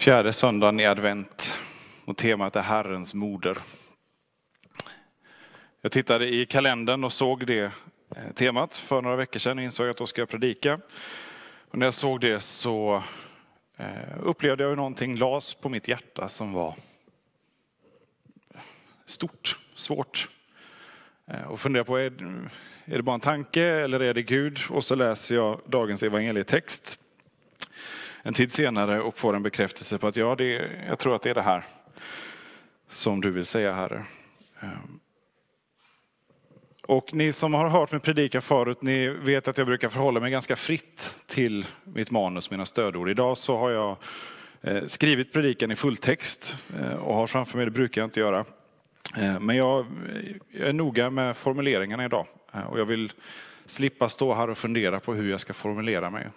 Fjärde söndagen i advent och temat är Herrens moder. Jag tittade i kalendern och såg det eh, temat för några veckor sedan och insåg att då ska jag predika. Och när jag såg det så eh, upplevde jag någonting las på mitt hjärta som var stort, svårt. Eh, och funderade på, är det bara en tanke eller är det Gud? Och så läser jag dagens evangelietext en tid senare och får en bekräftelse på att ja, det, jag tror att det är det här som du vill säga Herre. Ehm. Och ni som har hört mig predika förut, ni vet att jag brukar förhålla mig ganska fritt till mitt manus, mina stödord. Idag så har jag eh, skrivit predikan i fulltext eh, och har framför mig, det brukar jag inte göra. Eh, men jag är noga med formuleringarna idag och jag vill slippa stå här och fundera på hur jag ska formulera mig.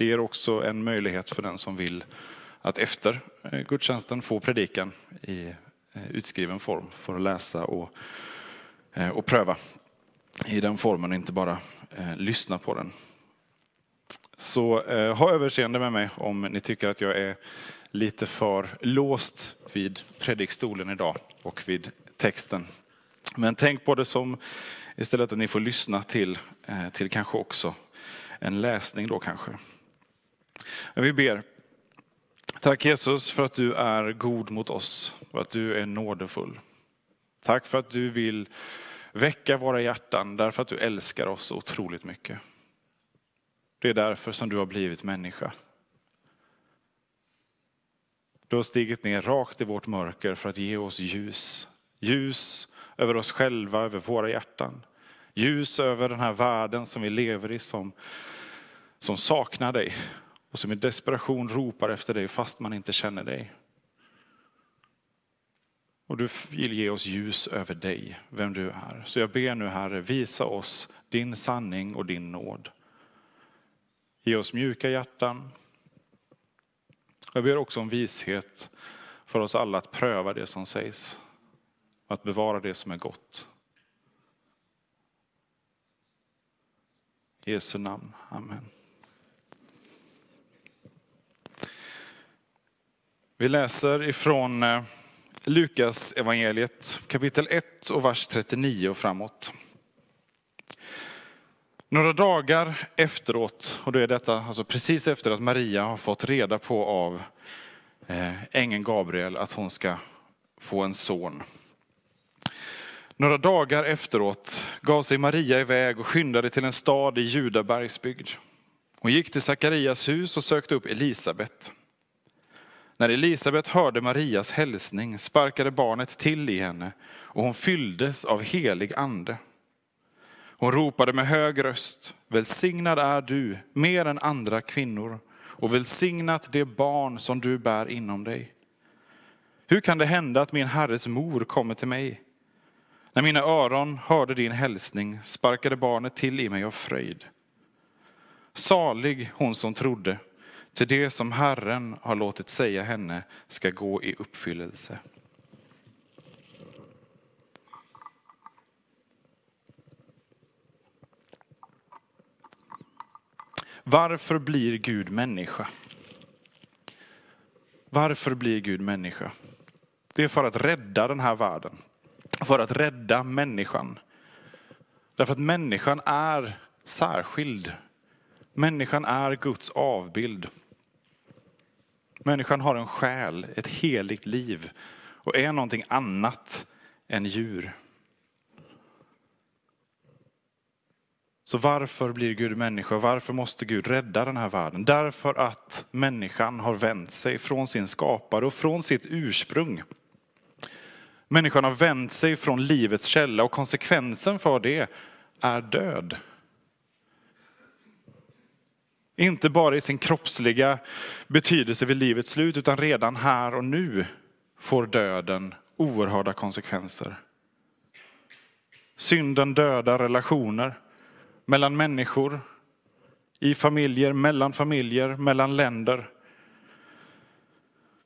Det ger också en möjlighet för den som vill att efter eh, gudstjänsten få predikan i eh, utskriven form för att läsa och, eh, och pröva i den formen och inte bara lyssna på den. Så ha överseende med mig om ni tycker att jag är lite för låst vid predikstolen idag och vid texten. Men tänk på det som istället att ni får lyssna till, till kanske också en läsning då kanske. Vi ber. Tack Jesus för att du är god mot oss och att du är nådefull. Tack för att du vill väcka våra hjärtan därför att du älskar oss otroligt mycket. Det är därför som du har blivit människa. Du har stigit ner rakt i vårt mörker för att ge oss ljus. Ljus över oss själva, över våra hjärtan. Ljus över den här världen som vi lever i som, som saknar dig och som i desperation ropar efter dig fast man inte känner dig. Och du vill ge oss ljus över dig, vem du är. Så jag ber nu Herre, visa oss din sanning och din nåd. Ge oss mjuka hjärtan. Jag ber också om vishet för oss alla att pröva det som sägs. Att bevara det som är gott. I Jesu namn. Amen. Vi läser ifrån eh, Lukas evangeliet kapitel 1 och vers 39 och framåt. Några dagar efteråt, och då är detta alltså precis efter att Maria har fått reda på av eh, ängeln Gabriel att hon ska få en son. Några dagar efteråt gav sig Maria iväg och skyndade till en stad i Judabergsbygd. Hon gick till Sakarias hus och sökte upp Elisabet. När Elisabet hörde Marias hälsning sparkade barnet till i henne och hon fylldes av helig ande. Hon ropade med hög röst, välsignad är du mer än andra kvinnor och välsignat det barn som du bär inom dig. Hur kan det hända att min herres mor kommer till mig? När mina öron hörde din hälsning sparkade barnet till i mig av fröjd. Salig hon som trodde till det som Herren har låtit säga henne ska gå i uppfyllelse. Varför blir Gud människa? Varför blir Gud människa? Det är för att rädda den här världen. För att rädda människan. Därför att människan är särskild Människan är Guds avbild. Människan har en själ, ett heligt liv och är någonting annat än djur. Så varför blir Gud människa? Varför måste Gud rädda den här världen? Därför att människan har vänt sig från sin skapare och från sitt ursprung. Människan har vänt sig från livets källa och konsekvensen för det är död. Inte bara i sin kroppsliga betydelse vid livets slut, utan redan här och nu får döden oerhörda konsekvenser. Synden dödar relationer mellan människor, i familjer, mellan familjer, mellan länder.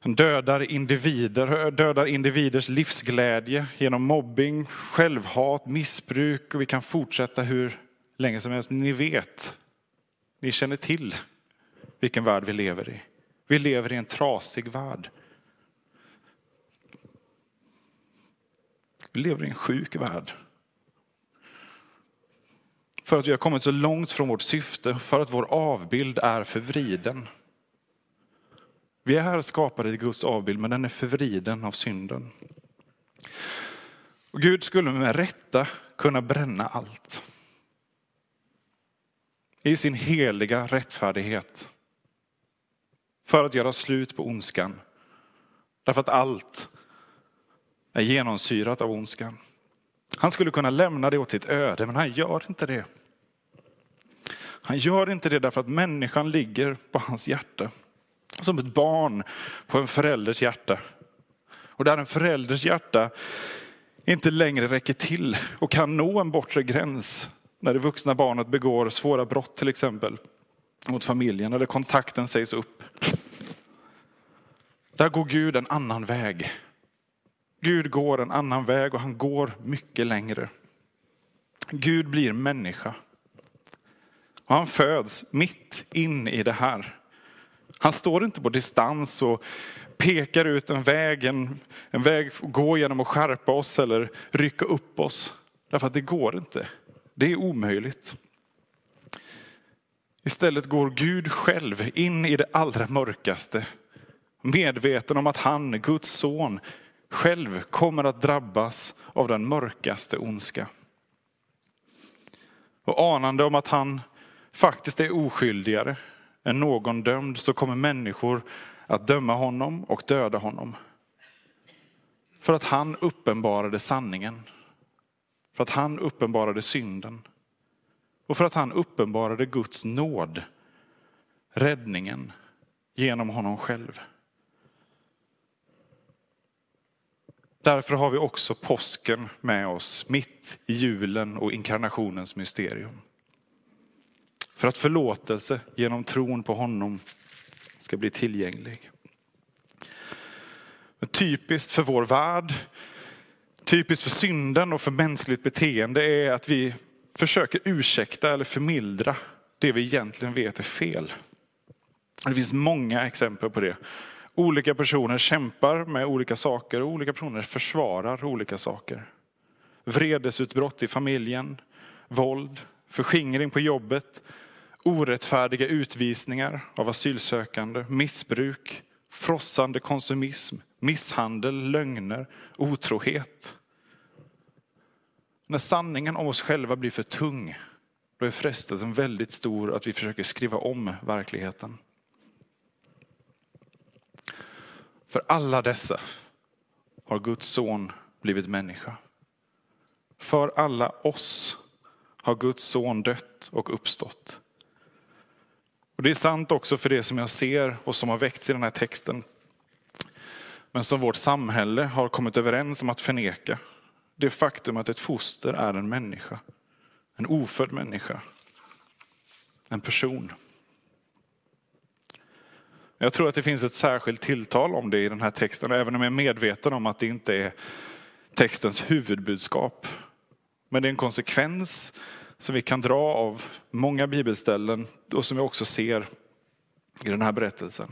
Den dödar individer, dödar individers livsglädje genom mobbing, självhat, missbruk och vi kan fortsätta hur länge som helst. Ni vet, ni känner till vilken värld vi lever i. Vi lever i en trasig värld. Vi lever i en sjuk värld. För att vi har kommit så långt från vårt syfte, för att vår avbild är förvriden. Vi är skapade i Guds avbild, men den är förvriden av synden. Och Gud skulle med rätta kunna bränna allt. I sin heliga rättfärdighet. För att göra slut på ondskan. Därför att allt är genomsyrat av ondskan. Han skulle kunna lämna det åt sitt öde, men han gör inte det. Han gör inte det därför att människan ligger på hans hjärta. Som ett barn på en förälders hjärta. Och där en förälders hjärta inte längre räcker till och kan nå en bortre gräns när det vuxna barnet begår svåra brott till exempel mot familjen eller kontakten sägs upp. Där går Gud en annan väg. Gud går en annan väg och han går mycket längre. Gud blir människa. Och han föds mitt in i det här. Han står inte på distans och pekar ut en väg, en, en väg att gå genom att skärpa oss eller rycka upp oss. Därför att det går inte. Det är omöjligt. Istället går Gud själv in i det allra mörkaste. Medveten om att han, Guds son, själv kommer att drabbas av den mörkaste ondska. Och anande om att han faktiskt är oskyldigare än någon dömd så kommer människor att döma honom och döda honom. För att han uppenbarade sanningen. För att han uppenbarade synden. Och för att han uppenbarade Guds nåd, räddningen, genom honom själv. Därför har vi också påsken med oss mitt i julen och inkarnationens mysterium. För att förlåtelse genom tron på honom ska bli tillgänglig. Men typiskt för vår värld, typiskt för synden och för mänskligt beteende är att vi försöker ursäkta eller förmildra det vi egentligen vet är fel. Det finns många exempel på det. Olika personer kämpar med olika saker och olika personer försvarar olika saker. Vredesutbrott i familjen, våld, förskingring på jobbet, orättfärdiga utvisningar av asylsökande, missbruk, frossande konsumism, misshandel, lögner, otrohet. När sanningen om oss själva blir för tung, då är frestelsen väldigt stor att vi försöker skriva om verkligheten. För alla dessa har Guds son blivit människa. För alla oss har Guds son dött och uppstått. Och Det är sant också för det som jag ser och som har väckts i den här texten. Men som vårt samhälle har kommit överens om att förneka. Det faktum att ett foster är en människa. En ofödd människa. En person. Jag tror att det finns ett särskilt tilltal om det i den här texten, även om jag är medveten om att det inte är textens huvudbudskap. Men det är en konsekvens som vi kan dra av många bibelställen och som vi också ser i den här berättelsen.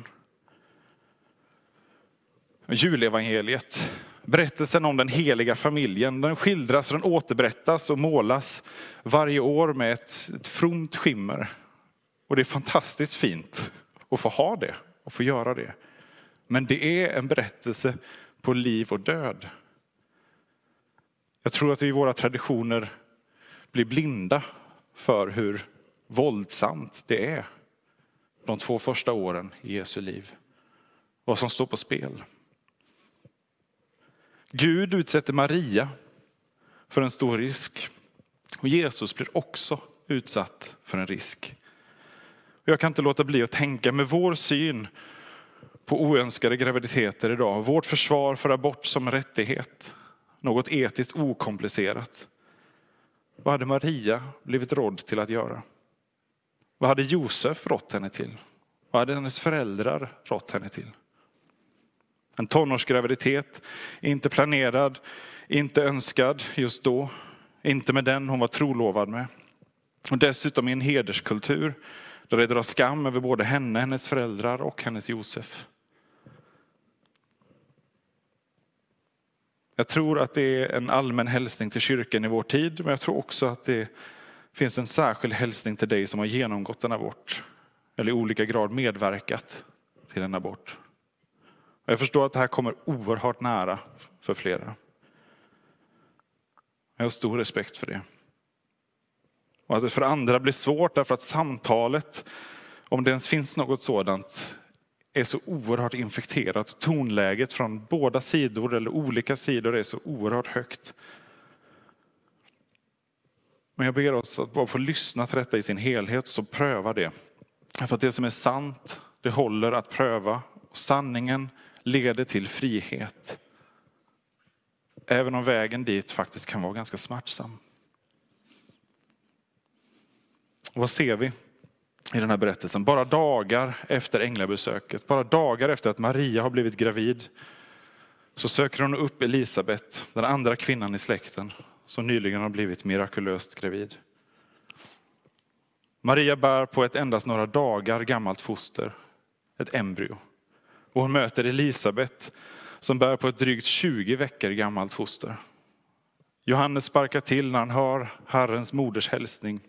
Julevangeliet, berättelsen om den heliga familjen, den skildras, den återberättas och målas varje år med ett, ett fromt skimmer. Och det är fantastiskt fint att få ha det och få göra det. Men det är en berättelse på liv och död. Jag tror att vi i våra traditioner blir blinda för hur våldsamt det är de två första åren i Jesu liv. Vad som står på spel. Gud utsätter Maria för en stor risk. Och Jesus blir också utsatt för en risk. Jag kan inte låta bli att tänka med vår syn på oönskade graviditeter idag, vårt försvar för abort som rättighet, något etiskt okomplicerat. Vad hade Maria blivit rådd till att göra? Vad hade Josef rått henne till? Vad hade hennes föräldrar rått henne till? En tonårsgraviditet, inte planerad, inte önskad just då, inte med den hon var trolovad med. Och dessutom i en hederskultur där det drar skam över både henne, hennes föräldrar och hennes Josef. Jag tror att det är en allmän hälsning till kyrkan i vår tid, men jag tror också att det finns en särskild hälsning till dig som har genomgått en abort, eller i olika grad medverkat till en abort. Jag förstår att det här kommer oerhört nära för flera. Jag har stor respekt för det. Och att det för andra blir svårt därför att samtalet, om det ens finns något sådant, är så oerhört infekterat. Tonläget från båda sidor eller olika sidor är så oerhört högt. Men jag ber oss att bara få lyssna till detta i sin helhet, så pröva det. För att det som är sant, det håller att pröva. Och sanningen leder till frihet. Även om vägen dit faktiskt kan vara ganska smärtsam. Och vad ser vi i den här berättelsen? Bara dagar efter änglabesöket, bara dagar efter att Maria har blivit gravid, så söker hon upp Elisabet, den andra kvinnan i släkten, som nyligen har blivit mirakulöst gravid. Maria bär på ett endast några dagar gammalt foster, ett embryo. Och hon möter Elisabet som bär på ett drygt 20 veckor gammalt foster. Johannes sparkar till när han hör Herrens moders hälsning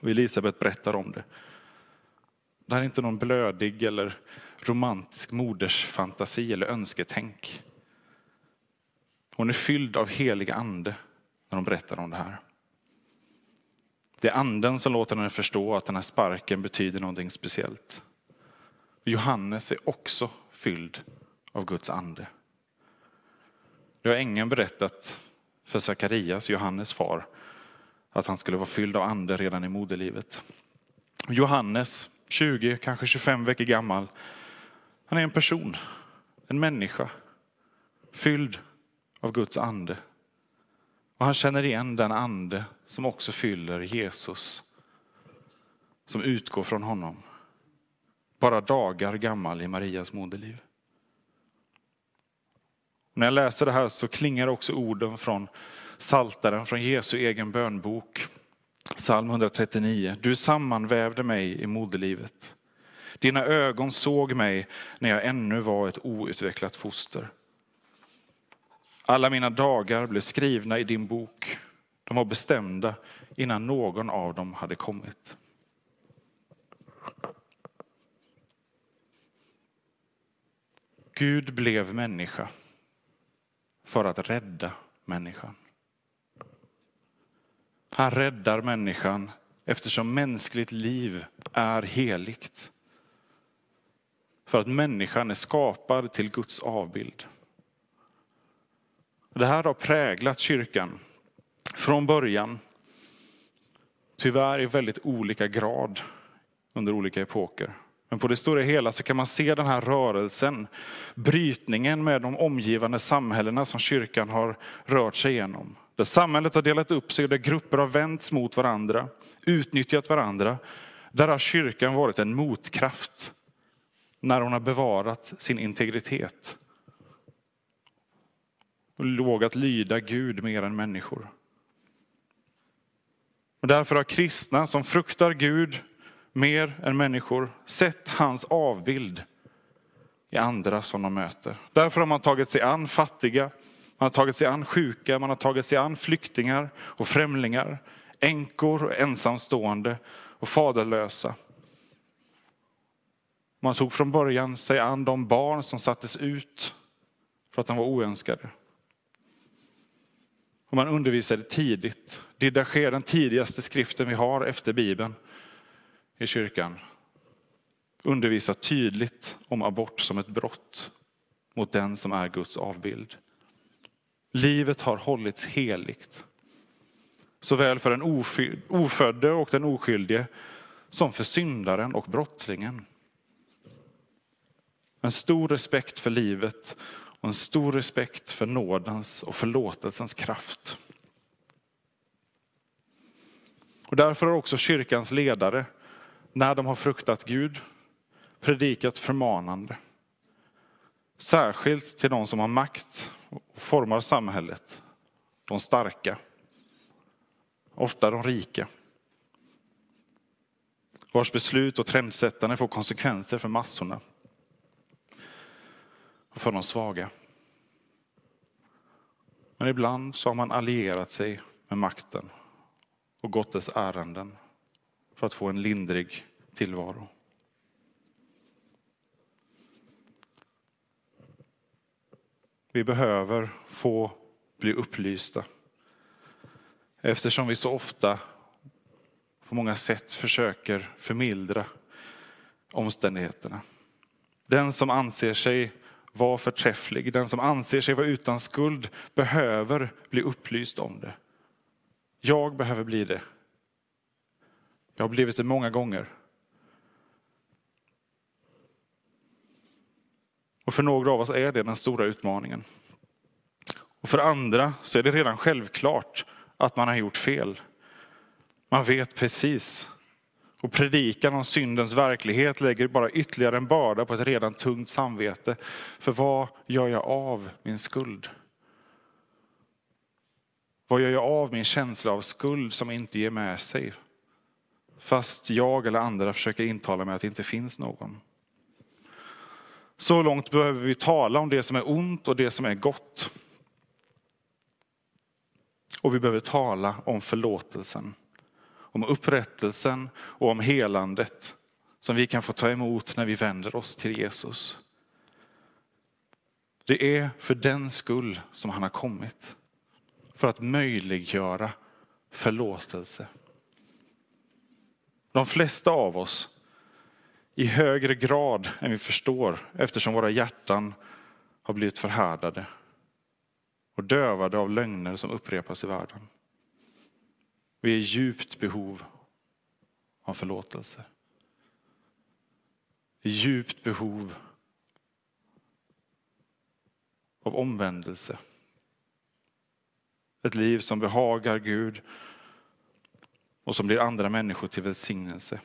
och Elisabet berättar om det. Det här är inte någon blödig eller romantisk modersfantasi eller önsketänk. Hon är fylld av helig ande när hon berättar om det här. Det är anden som låter henne förstå att den här sparken betyder någonting speciellt. Johannes är också fylld av Guds ande. Det har ängeln berättat för Sakarias, Johannes far, att han skulle vara fylld av ande redan i moderlivet. Johannes, 20, kanske 25 veckor gammal, han är en person, en människa, fylld av Guds ande. Och han känner igen den ande som också fyller Jesus, som utgår från honom. Bara dagar gammal i Marias moderliv. När jag läser det här så klingar också orden från Saltaren från Jesu egen bönbok. Psalm 139. Du sammanvävde mig i moderlivet. Dina ögon såg mig när jag ännu var ett outvecklat foster. Alla mina dagar blev skrivna i din bok. De var bestämda innan någon av dem hade kommit. Gud blev människa för att rädda människan. Han räddar människan eftersom mänskligt liv är heligt. För att människan är skapad till Guds avbild. Det här har präglat kyrkan från början. Tyvärr i väldigt olika grad under olika epoker. Men på det stora hela så kan man se den här rörelsen, brytningen med de omgivande samhällena som kyrkan har rört sig igenom. Där samhället har delat upp sig, och där grupper har vänts mot varandra, utnyttjat varandra. Där har kyrkan varit en motkraft när hon har bevarat sin integritet. Och vågat lyda Gud mer än människor. Och därför har kristna som fruktar Gud mer än människor sett hans avbild i andra som de möter. Därför har man tagit sig an fattiga, man har tagit sig an sjuka, man har tagit sig an flyktingar och främlingar, änkor och ensamstående och faderlösa. Man tog från början sig an de barn som sattes ut för att de var oönskade. Och man undervisade tidigt. Didache, den tidigaste skriften vi har efter Bibeln i kyrkan, undervisar tydligt om abort som ett brott mot den som är Guds avbild. Livet har hållits heligt. Såväl för den ofödde och den oskyldige som för syndaren och brottslingen. En stor respekt för livet och en stor respekt för nådens och förlåtelsens kraft. Och därför har också kyrkans ledare, när de har fruktat Gud, predikat förmanande. Särskilt till de som har makt och formar samhället, de starka, ofta de rika. Vars beslut och trendsättande får konsekvenser för massorna och för de svaga. Men ibland så har man allierat sig med makten och gått dess ärenden för att få en lindrig tillvaro. Vi behöver få bli upplysta eftersom vi så ofta på många sätt försöker förmildra omständigheterna. Den som anser sig vara förträfflig, den som anser sig vara utan skuld behöver bli upplyst om det. Jag behöver bli det. Jag har blivit det många gånger. Och för några av oss är det den stora utmaningen. Och för andra så är det redan självklart att man har gjort fel. Man vet precis. Och predikan om syndens verklighet lägger bara ytterligare en börda på ett redan tungt samvete. För vad gör jag av min skuld? Vad gör jag av min känsla av skuld som inte ger med sig? Fast jag eller andra försöker intala mig att det inte finns någon. Så långt behöver vi tala om det som är ont och det som är gott. Och vi behöver tala om förlåtelsen, om upprättelsen och om helandet som vi kan få ta emot när vi vänder oss till Jesus. Det är för den skull som han har kommit. För att möjliggöra förlåtelse. De flesta av oss i högre grad än vi förstår eftersom våra hjärtan har blivit förhärdade och dövade av lögner som upprepas i världen. Vi är i djupt behov av förlåtelse. I djupt behov av omvändelse. Ett liv som behagar Gud och som blir andra människor till välsignelse.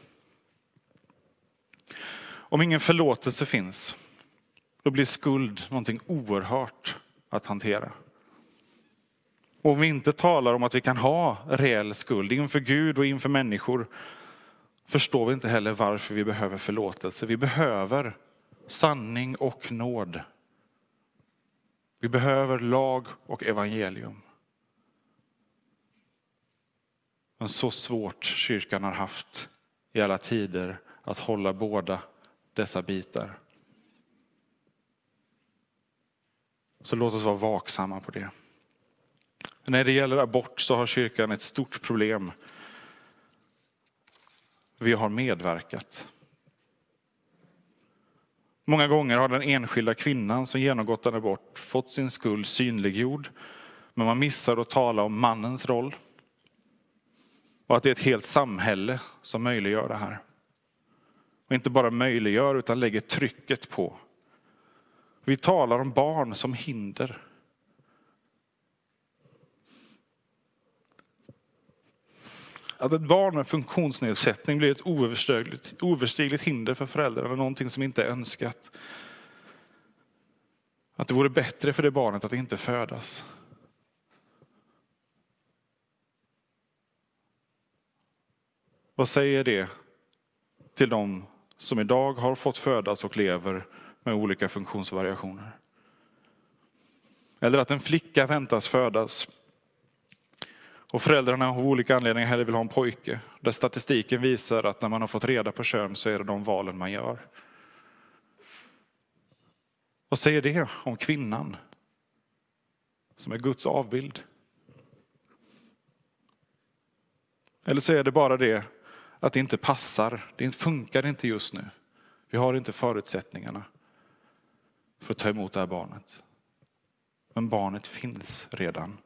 Om ingen förlåtelse finns, då blir skuld någonting oerhört att hantera. Och om vi inte talar om att vi kan ha reell skuld inför Gud och inför människor, förstår vi inte heller varför vi behöver förlåtelse. Vi behöver sanning och nåd. Vi behöver lag och evangelium. Men så svårt kyrkan har haft i alla tider att hålla båda dessa bitar. Så låt oss vara vaksamma på det. När det gäller abort så har kyrkan ett stort problem. Vi har medverkat. Många gånger har den enskilda kvinnan som genomgått en abort fått sin skuld synliggjord. Men man missar att tala om mannens roll. Och att det är ett helt samhälle som möjliggör det här. Och inte bara möjliggör utan lägger trycket på. Vi talar om barn som hinder. Att ett barn med funktionsnedsättning blir ett oöverstigligt, oöverstigligt hinder för föräldrarna, någonting som inte är önskat. Att det vore bättre för det barnet att inte födas. Vad säger det till dem som idag har fått födas och lever med olika funktionsvariationer? Eller att en flicka väntas födas och föräldrarna av olika anledningar hellre vill ha en pojke. Där statistiken visar att när man har fått reda på kön så är det de valen man gör. Vad säger det om kvinnan? Som är Guds avbild. Eller så är det bara det att det inte passar. Det funkar inte just nu. Vi har inte förutsättningarna för att ta emot det här barnet. Men barnet finns redan.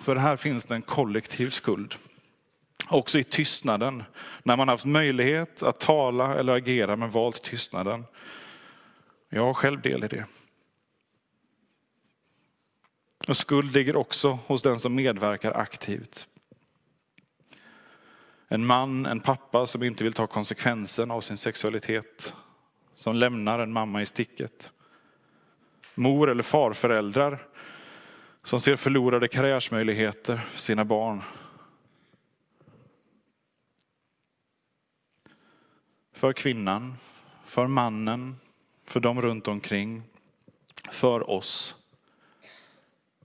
För här finns det en kollektiv skuld. Också i tystnaden, när man haft möjlighet att tala eller agera men valt tystnaden. Jag har själv del i det. Och skuld ligger också hos den som medverkar aktivt. En man, en pappa som inte vill ta konsekvensen av sin sexualitet. Som lämnar en mamma i sticket. Mor eller farföräldrar som ser förlorade karriärsmöjligheter för sina barn. För kvinnan, för mannen, för dem runt omkring, för oss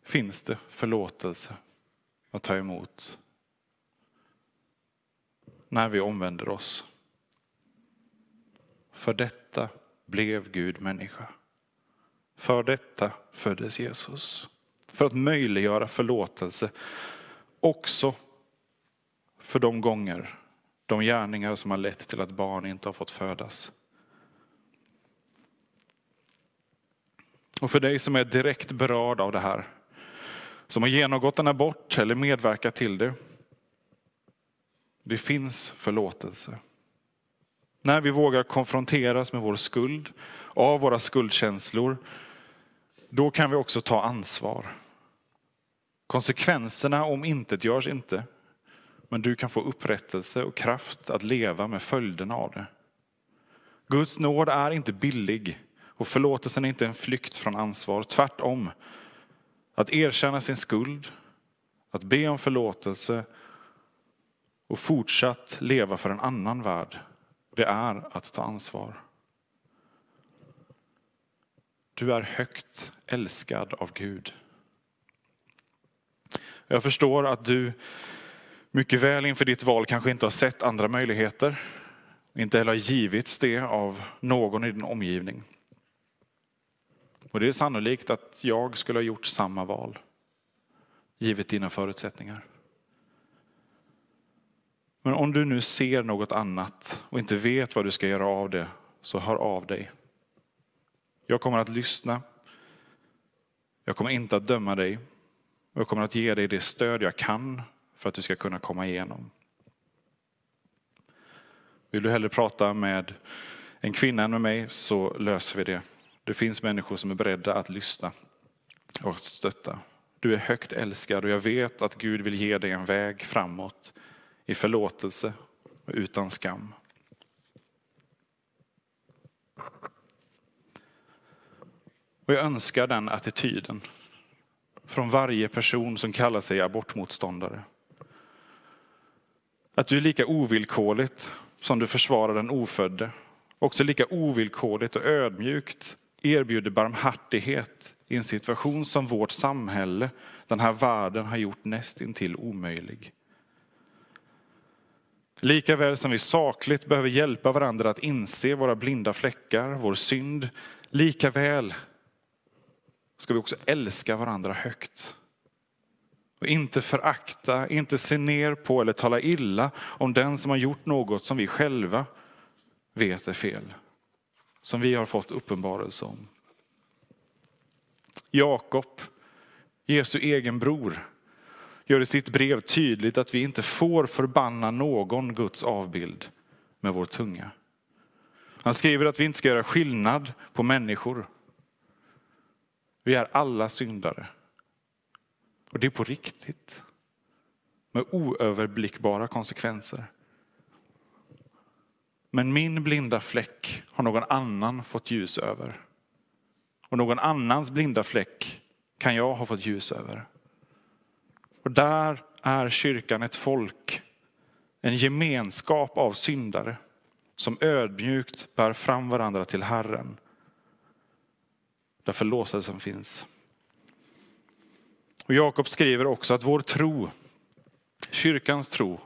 finns det förlåtelse att ta emot när vi omvänder oss. För detta blev Gud människa. För detta föddes Jesus. För att möjliggöra förlåtelse också för de gånger, de gärningar som har lett till att barn inte har fått födas. Och för dig som är direkt berörd av det här, som har genomgått en abort eller medverkat till det. Det finns förlåtelse. När vi vågar konfronteras med vår skuld, av våra skuldkänslor, då kan vi också ta ansvar. Konsekvenserna om intet görs inte, men du kan få upprättelse och kraft att leva med följderna av det. Guds nåd är inte billig och förlåtelsen är inte en flykt från ansvar. Tvärtom, att erkänna sin skuld, att be om förlåtelse och fortsatt leva för en annan värld, det är att ta ansvar. Du är högt älskad av Gud. Jag förstår att du mycket väl inför ditt val kanske inte har sett andra möjligheter. Inte heller har givits det av någon i din omgivning. Och det är sannolikt att jag skulle ha gjort samma val, givet dina förutsättningar. Men om du nu ser något annat och inte vet vad du ska göra av det, så hör av dig. Jag kommer att lyssna. Jag kommer inte att döma dig. Och jag kommer att ge dig det stöd jag kan för att du ska kunna komma igenom. Vill du hellre prata med en kvinna än med mig så löser vi det. Det finns människor som är beredda att lyssna och att stötta. Du är högt älskad och jag vet att Gud vill ge dig en väg framåt i förlåtelse och utan skam. Och jag önskar den attityden från varje person som kallar sig abortmotståndare. Att du är lika ovillkorligt som du försvarar den ofödde, också lika ovillkorligt och ödmjukt erbjuder barmhärtighet i en situation som vårt samhälle, den här världen har gjort nästintill omöjlig. Likaväl som vi sakligt behöver hjälpa varandra att inse våra blinda fläckar, vår synd, likaväl ska vi också älska varandra högt. Och inte förakta, inte se ner på eller tala illa om den som har gjort något som vi själva vet är fel som vi har fått uppenbarelse om. Jakob, Jesu egen bror, gör i sitt brev tydligt att vi inte får förbanna någon Guds avbild med vår tunga. Han skriver att vi inte ska göra skillnad på människor. Vi är alla syndare. Och det är på riktigt. Med oöverblickbara konsekvenser. Men min blinda fläck har någon annan fått ljus över. Och någon annans blinda fläck kan jag ha fått ljus över. Och där är kyrkan ett folk, en gemenskap av syndare som ödmjukt bär fram varandra till Herren. Där förlåtelsen finns. Och Jakob skriver också att vår tro, kyrkans tro,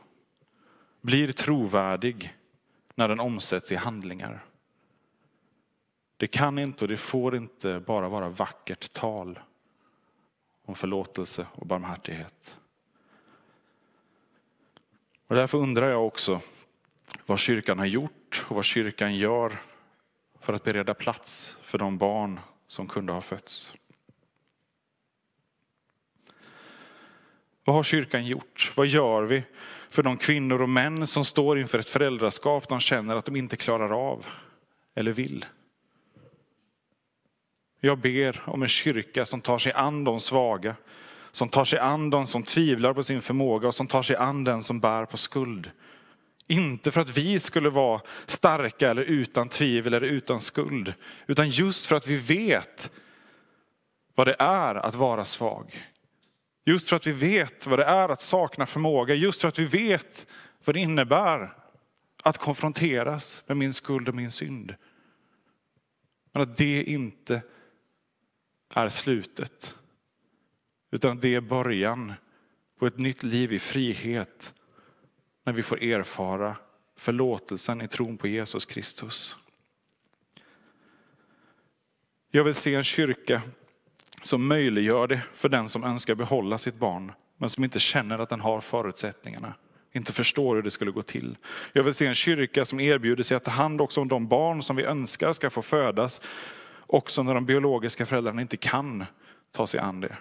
blir trovärdig när den omsätts i handlingar. Det kan inte och det får inte bara vara vackert tal om förlåtelse och barmhärtighet. Och därför undrar jag också vad kyrkan har gjort och vad kyrkan gör för att bereda plats för de barn som kunde ha fötts. Vad har kyrkan gjort? Vad gör vi för de kvinnor och män som står inför ett föräldraskap de känner att de inte klarar av eller vill? Jag ber om en kyrka som tar sig an de svaga, som tar sig an de som tvivlar på sin förmåga och som tar sig an den som bär på skuld. Inte för att vi skulle vara starka eller utan tvivel eller utan skuld, utan just för att vi vet vad det är att vara svag. Just för att vi vet vad det är att sakna förmåga, just för att vi vet vad det innebär att konfronteras med min skuld och min synd. Men att det inte är slutet, utan det är början på ett nytt liv i frihet när vi får erfara förlåtelsen i tron på Jesus Kristus. Jag vill se en kyrka som möjliggör det för den som önskar behålla sitt barn, men som inte känner att den har förutsättningarna, inte förstår hur det skulle gå till. Jag vill se en kyrka som erbjuder sig att ta hand också om de barn som vi önskar ska få födas, också när de biologiska föräldrarna inte kan ta sig an det.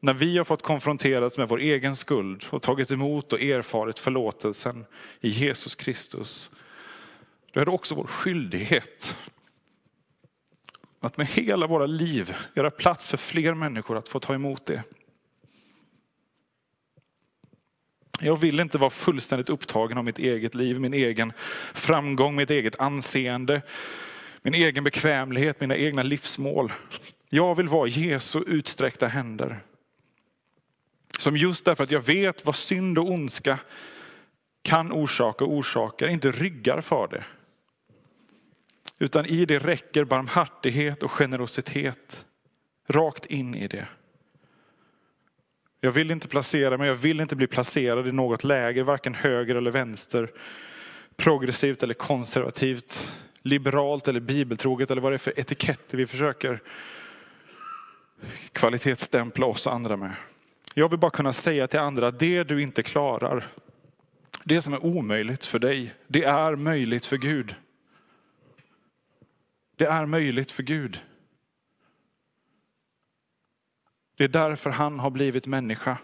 När vi har fått konfronterats med vår egen skuld och tagit emot och erfarit förlåtelsen i Jesus Kristus, då är det också vår skyldighet att med hela våra liv göra plats för fler människor att få ta emot det. Jag vill inte vara fullständigt upptagen av mitt eget liv, min egen framgång, mitt eget anseende, min egen bekvämlighet, mina egna livsmål. Jag vill vara Jesu utsträckta händer. Som just därför att jag vet vad synd och ondska kan orsaka och orsakar, inte ryggar för det. Utan i det räcker barmhärtighet och generositet rakt in i det. Jag vill inte placera mig, jag vill inte bli placerad i något läger, varken höger eller vänster, progressivt eller konservativt, liberalt eller bibeltroget eller vad det är för etiketter vi försöker kvalitetsstämpla oss andra med. Jag vill bara kunna säga till andra att det du inte klarar, det som är omöjligt för dig, det är möjligt för Gud. Det är möjligt för Gud. Det är därför han har blivit människa.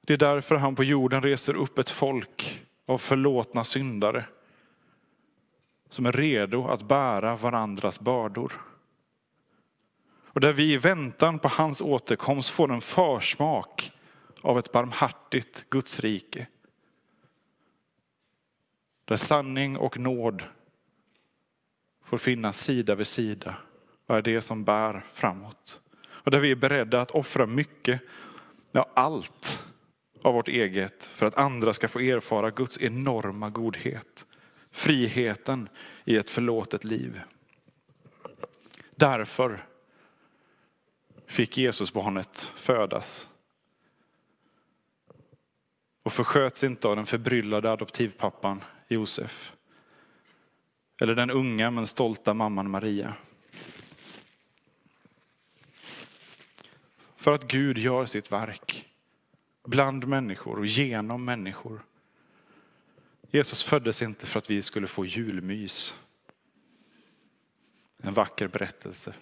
Det är därför han på jorden reser upp ett folk av förlåtna syndare som är redo att bära varandras bördor. Och där vi i väntan på hans återkomst får en försmak av ett barmhärtigt Guds rike. Där sanning och nåd får finnas sida vid sida och är det som bär framåt. Och där vi är beredda att offra mycket, ja allt av vårt eget för att andra ska få erfara Guds enorma godhet. Friheten i ett förlåtet liv. Därför fick Jesusbarnet födas. Och försköts inte av den förbryllade adoptivpappan Josef. Eller den unga men stolta mamman Maria. För att Gud gör sitt verk bland människor och genom människor. Jesus föddes inte för att vi skulle få julmys. En vacker berättelse.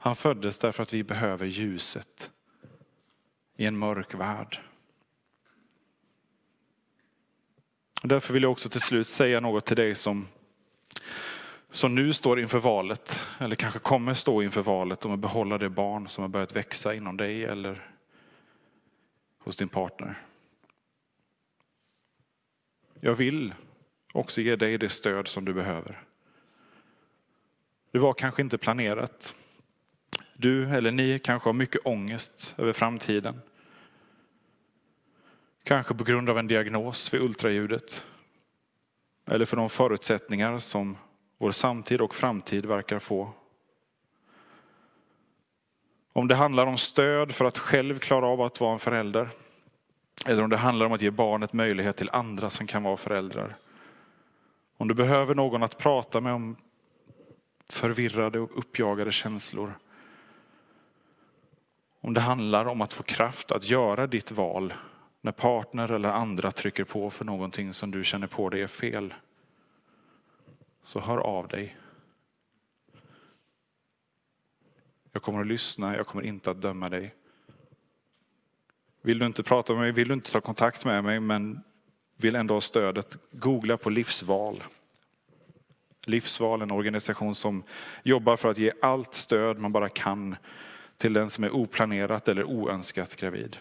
Han föddes därför att vi behöver ljuset i en mörk värld. Därför vill jag också till slut säga något till dig som, som nu står inför valet, eller kanske kommer stå inför valet om att behålla det barn som har börjat växa inom dig eller hos din partner. Jag vill också ge dig det stöd som du behöver. Det var kanske inte planerat. Du eller ni kanske har mycket ångest över framtiden. Kanske på grund av en diagnos vid ultraljudet. Eller för de förutsättningar som vår samtid och framtid verkar få. Om det handlar om stöd för att själv klara av att vara en förälder. Eller om det handlar om att ge barnet möjlighet till andra som kan vara föräldrar. Om du behöver någon att prata med om förvirrade och uppjagade känslor. Om det handlar om att få kraft att göra ditt val när partner eller andra trycker på för någonting som du känner på dig är fel. Så hör av dig. Jag kommer att lyssna, jag kommer inte att döma dig. Vill du inte prata med mig, vill du inte ta kontakt med mig, men vill ändå ha stödet, googla på livsval. Livsval, en organisation som jobbar för att ge allt stöd man bara kan till den som är oplanerat eller oönskat gravid.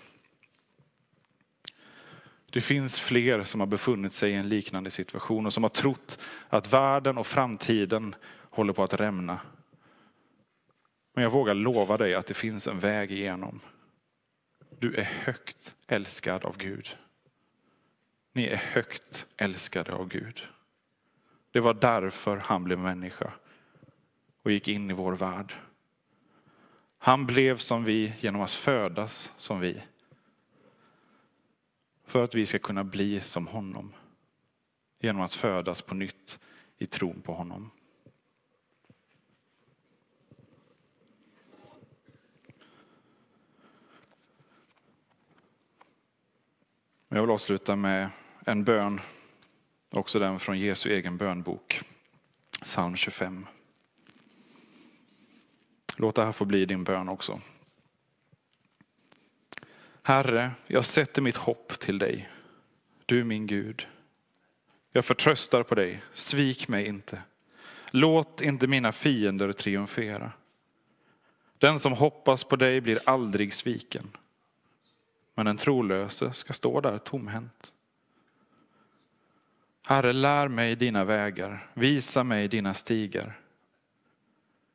Det finns fler som har befunnit sig i en liknande situation och som har trott att världen och framtiden håller på att rämna. Men jag vågar lova dig att det finns en väg igenom. Du är högt älskad av Gud. Ni är högt älskade av Gud. Det var därför han blev människa och gick in i vår värld. Han blev som vi genom att födas som vi. För att vi ska kunna bli som honom. Genom att födas på nytt i tron på honom. Jag vill avsluta med en bön, också den från Jesu egen bönbok, psalm 25. Låt det här få bli din bön också. Herre, jag sätter mitt hopp till dig. Du är min Gud. Jag förtröstar på dig, svik mig inte. Låt inte mina fiender triumfera. Den som hoppas på dig blir aldrig sviken. Men den trolöse ska stå där tomhänt. Herre, lär mig dina vägar, visa mig dina stigar.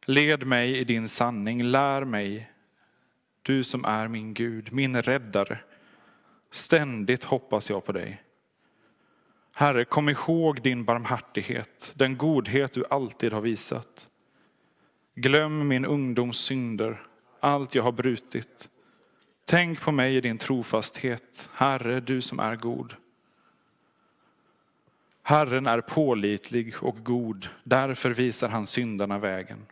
Led mig i din sanning, lär mig, du som är min Gud, min räddare. Ständigt hoppas jag på dig. Herre, kom ihåg din barmhärtighet, den godhet du alltid har visat. Glöm min ungdoms synder, allt jag har brutit. Tänk på mig i din trofasthet, Herre, du som är god. Herren är pålitlig och god, därför visar han syndarna vägen.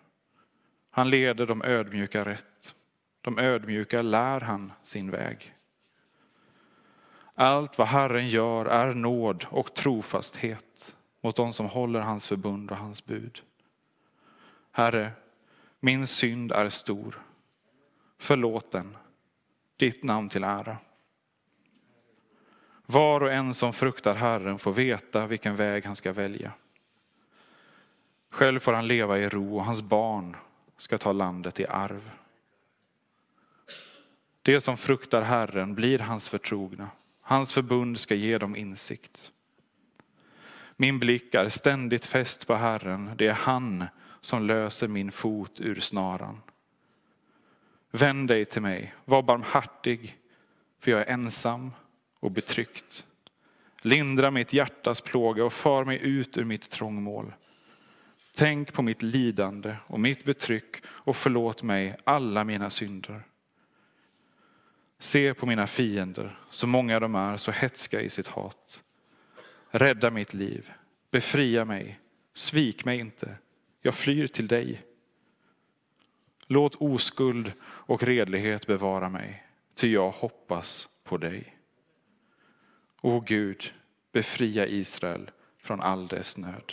Han leder de ödmjuka rätt, de ödmjuka lär han sin väg. Allt vad Herren gör är nåd och trofasthet mot de som håller hans förbund och hans bud. Herre, min synd är stor. Förlåt den, ditt namn till ära. Var och en som fruktar Herren får veta vilken väg han ska välja. Själv får han leva i ro och hans barn ska ta landet i arv. Det som fruktar Herren blir hans förtrogna. Hans förbund ska ge dem insikt. Min blick är ständigt fäst på Herren. Det är han som löser min fot ur snaran. Vänd dig till mig, var barmhärtig, för jag är ensam och betryckt. Lindra mitt hjärtas plåga och för mig ut ur mitt trångmål. Tänk på mitt lidande och mitt betryck och förlåt mig alla mina synder. Se på mina fiender, så många de är, så hetska i sitt hat. Rädda mitt liv, befria mig, svik mig inte, jag flyr till dig. Låt oskuld och redlighet bevara mig, ty jag hoppas på dig. O Gud, befria Israel från all dess nöd.